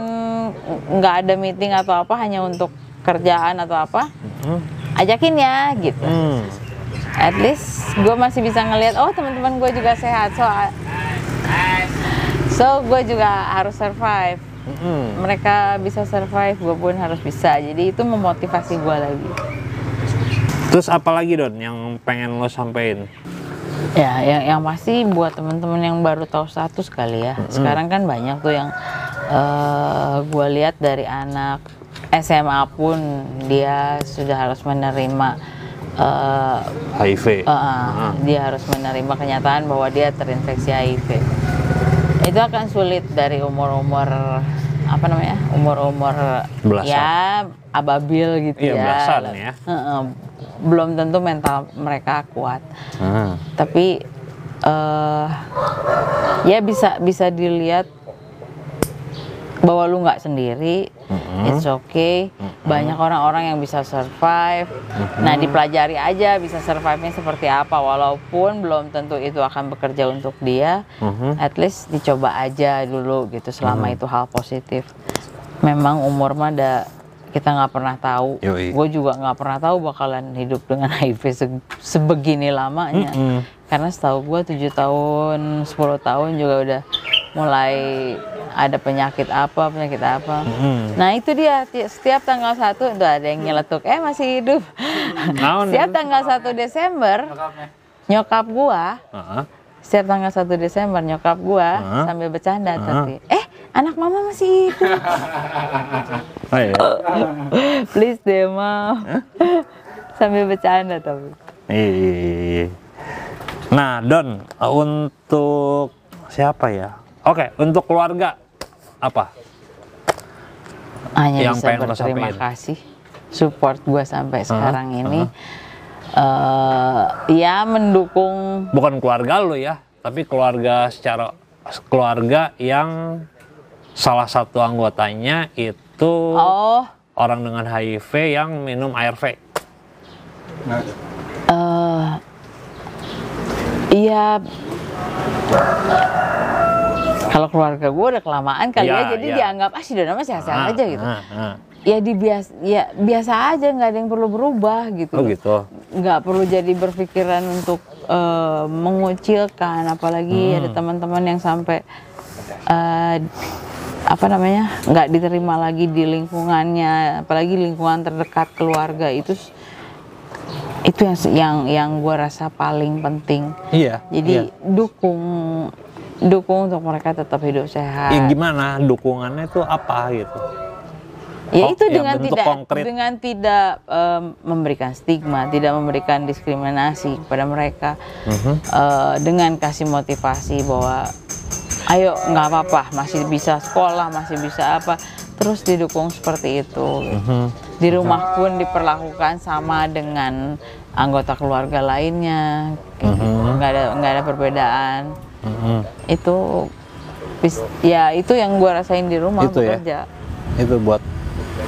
nggak ada meeting atau apa hanya untuk kerjaan atau apa Hmm. ajakin ya gitu Hmm. at least gue masih bisa ngelihat oh teman-teman gue juga sehat so so gue juga harus survive Mm-mm. mereka bisa survive gue pun harus bisa jadi itu memotivasi gue lagi Terus apa lagi Don yang pengen lo sampein? Ya, yang yang pasti buat teman-teman yang baru tahu status kali ya. Sekarang kan banyak tuh yang eh gue lihat dari anak SMA pun dia sudah harus menerima eh HIV. eh, eh, dia harus menerima kenyataan bahwa dia terinfeksi HIV. Itu akan sulit dari umur-umur apa namanya? Umur-umur Belasan. ya ababil gitu Iya, ya. belasan ya. Belum tentu mental mereka kuat Hmm. tapi eh ya bisa bisa dilihat bahwa lu nggak sendiri it's okay. Banyak orang-orang yang bisa survive. Nah dipelajari aja bisa survive-nya seperti apa walaupun belum tentu itu akan bekerja untuk dia. Mhm. at least dicoba aja dulu gitu selama itu hal positif. Memang umur mah ada kita nggak pernah tahu. Gue juga nggak pernah tahu bakalan hidup dengan HIV se- sebegini lamanya. Mm-mm. karena setahu gue 7 tahun 10 tahun juga udah mulai ada penyakit apa penyakit apa. Mm-mm. nah itu dia. Ti- setiap tanggal 1 tuh ada yang nyeletuk. Eh masih hidup. Naon, setiap tanggal 1 Desember nyokap gua Heeh. setiap tanggal 1 Desember nyokap gua Hah? sambil bercanda tapi eh anak mama masih hidup. Oh, iya. please deh mam sambil bercanda tapi Iya. Nah, Don, untuk siapa ya? Oke, untuk keluarga apa? hanya Yang bisa pengen berterima kasih support gue sampai sekarang ini. Eh ya mendukung. Bukan keluarga lo ya, tapi keluarga secara keluarga yang salah satu anggotanya itu oh. orang dengan HIV yang minum ARV. eh iya kalau keluarga gue udah kelamaan kali Iya, ya jadi iya. dianggap ah si Dona mah sehat-sehat Ah, aja gitu ah, ah. ya di biasa ya biasa aja nggak ada yang perlu berubah gitu Oh gitu. nggak perlu jadi berpikiran untuk eh, mengucilkan apalagi Hmm. ada teman-teman yang sampai eh, apa namanya nggak diterima lagi di lingkungannya apalagi lingkungan terdekat keluarga itu itu yang yang yang gue rasa paling penting Iya. jadi iya. dukung dukung untuk mereka tetap hidup sehat Ya, gimana dukungannya tuh apa gitu? Ya Oh, itu ya, dengan tidak konkret. dengan tidak em, memberikan stigma, tidak memberikan diskriminasi kepada mereka, Mhm. Eh, dengan kasih motivasi bahwa ayo nggak apa-apa, masih bisa sekolah, masih bisa apa, terus didukung seperti itu. Mhm. Di rumah pun diperlakukan sama dengan anggota keluarga lainnya, gitu. Mhm. nggak ada nggak ada perbedaan. Mhm. Itu bis- ya itu yang gua rasain di rumah Itu ya? bekerja. Itu buat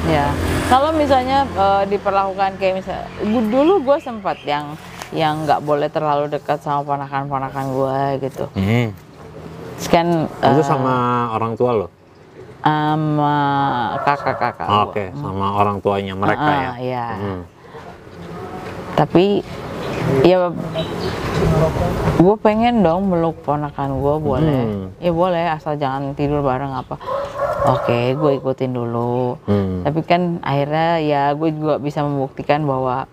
Ya, kalau misalnya eh, diperlakukan kayak misal, dulu gue sempat yang yang nggak boleh terlalu dekat sama ponakan-ponakan gue gitu. Hmm. Kan Itu eh, sama orang tua lo? sama kakak-kakak. gua. Oke, sama orang tuanya mereka Ah, ya. iya. Hmm. Tapi ya gue pengen dong meluk ponakan gue boleh. Hmm. Ya boleh asal jangan tidur bareng apa. Oke, gue ikutin dulu. Hmm. Tapi kan akhirnya ya gue juga bisa membuktikan bahwa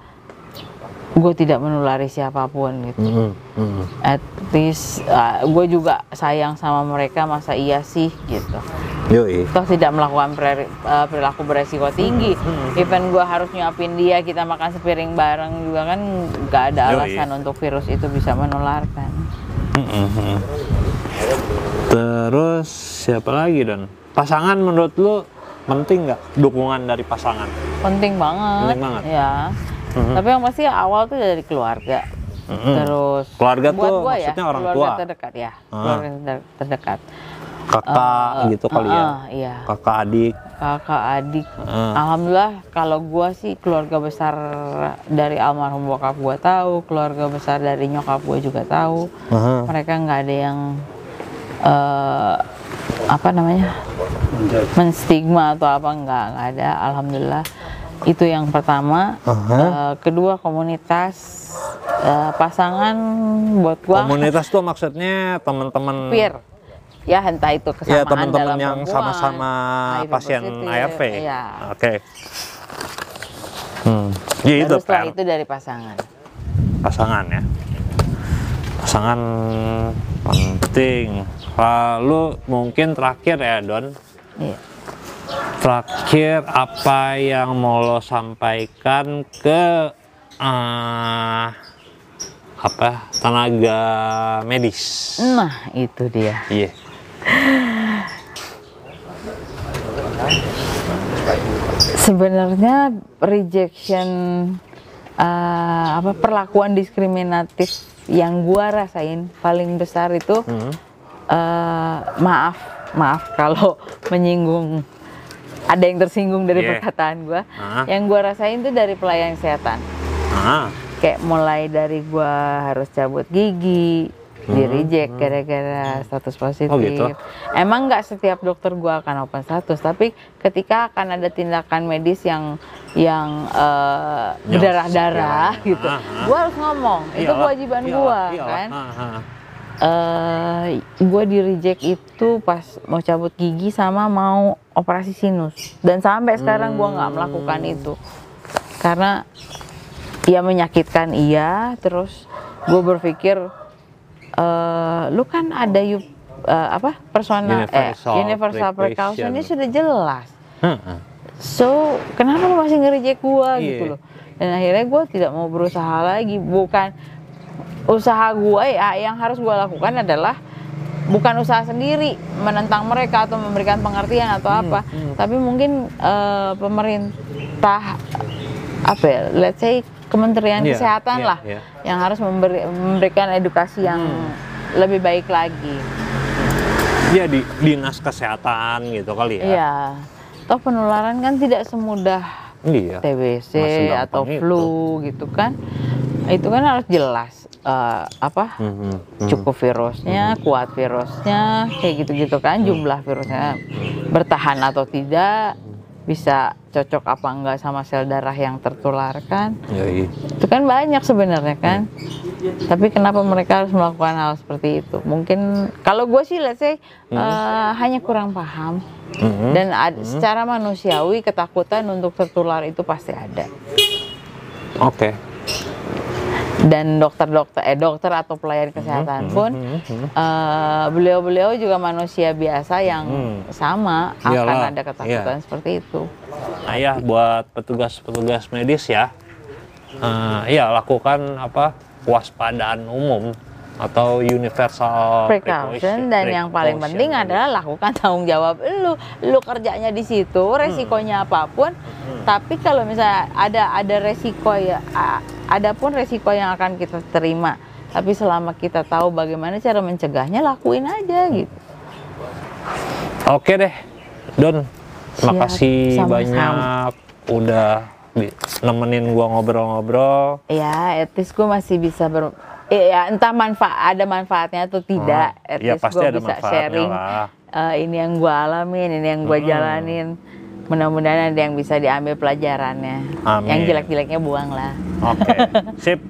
gue tidak menulari siapa pun gitu. Hmm. Hmm. At least uh, gue juga sayang sama mereka masa iya sih gitu. Yoi. Toh tidak melakukan peri- uh, perilaku beresiko tinggi. Even gue harus nyuapin dia kita makan sepiring bareng juga kan nggak ada Yoi. alasan untuk virus itu bisa menularkan. Hmm, hmm. Terus siapa lagi Don? Pasangan menurut lu penting nggak dukungan dari pasangan? Penting banget. Penting banget. Ya. Mhm. Tapi yang pasti awal tuh dari keluarga. Mhm. Terus Keluarga buat tuh gua ya, maksudnya orang keluarga tua? terdekat ya, Ah. keluarga ter- terdekat. Kakak Eh, gitu kali ya? ah, iya. Kakak adik. Kakak, adik. Ah. Alhamdulillah kalau gua sih keluarga besar dari almarhum bokap gua tahu, keluarga besar dari nyokap gua juga tahu. Aha. Mereka nggak ada yang eh apa namanya? menstigma atau apa nggak nggak ada. Alhamdulillah. Itu yang pertama. Aha. Eh, kedua komunitas eh, pasangan buat gua Komunitas tuh maksudnya teman-teman peer ya entah itu kesamaan Ya teman-teman dalam yang sama-sama pasien positif, ARV. iya. Oke. Hmm. Ya itu setelah Per. itu dari pasangan pasangan ya. Pasangan penting. Lalu mungkin terakhir ya Don. iya. Terakhir apa yang mau lo sampaikan ke eh, apa tenaga medis? nah itu dia Iya. sebenarnya rejection eh, apa perlakuan diskriminatif yang gua rasain paling besar itu Hmm. eh, maaf maaf kalau menyinggung ada yang tersinggung dari Iya. perkataan gua Ah. yang gua rasain itu dari pelayanan kesehatan Ah. kayak mulai dari gua harus cabut gigi di reject gara-gara status positif. Hmm. Oh, gitu? Emang nggak setiap dokter gua akan open status, tapi ketika akan ada tindakan medis yang yang Yang berdarah-darah gitu, gua harus ngomong. itu kewajiban iyalah, gua iyalah. kan. Ah, ah. eh gue di reject itu pas mau cabut gigi sama mau operasi sinus dan sampai sekarang gua nggak melakukan itu karena ya menyakitkan iya terus gue berpikir eh lu kan ada yu- eh, apa personal eh, Universal universal precaution ini sudah jelas. So, kenapa lu masih nge-reject gua Iya. gitu loh. Dan akhirnya gua tidak mau berusaha lagi. Bukan usaha gua ya yang harus gua lakukan adalah bukan usaha sendiri menentang mereka atau memberikan pengertian atau Hmm, apa. Tapi mungkin eh, pemerintah apa ya let's say Kementerian Iya, Kesehatan iya, lah iya. yang harus memberi, memberikan edukasi yang lebih baik lagi Ya di dinas kesehatan gitu kali ya. iya toh penularan kan tidak semudah Iya. TBC atau itu. flu gitu kan itu kan harus jelas eh, apa Mhm, mhm. cukup virusnya, kuat virusnya, kayak gitu-gitu kan, jumlah virusnya bertahan atau tidak, bisa cocok apa enggak sama sel darah yang tertularkan, Yoi. itu kan banyak sebenarnya kan. Tapi kenapa mereka harus melakukan hal seperti itu? Mungkin kalau gue sih, let's say eh, hanya kurang paham Mhm. dan ad- secara manusiawi ketakutan untuk tertular itu pasti ada. Oke. Dan dokter-dokter eh dokter atau pelayan kesehatan pun eh, beliau-beliau juga manusia biasa yang Hmm. sama akan ada ketakutan seperti itu. Ya buat petugas-petugas medis ya, eh, ya lakukan apa waspadaan umum atau universal Precaution dan yang paling penting adalah lakukan tanggung jawab lu. Lu kerjanya di situ, resikonya apa pun. Tapi kalau misalnya ada ada resiko ya a- ada pun resiko yang akan kita terima. Tapi selama kita tahu bagaimana cara mencegahnya, lakuin aja gitu. Oke deh, Don. Siap, kasih sama-sama. banyak udah nemenin gua ngobrol-ngobrol. Ya, etis gue masih bisa ber eh, ya entah manfaat ada manfaatnya atau tidak. Hmm, etis ya pasti gue ada bisa sharing. lah. eh, ini yang gue alamin, ini yang gue Hmm. jalanin. Mudah-mudahan ada yang bisa diambil pelajarannya. Amin. Yang jelek-jeleknya buang lah. Oke, sip.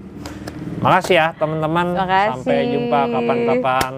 Makasih ya teman-teman. Sampai jumpa kapan-kapan.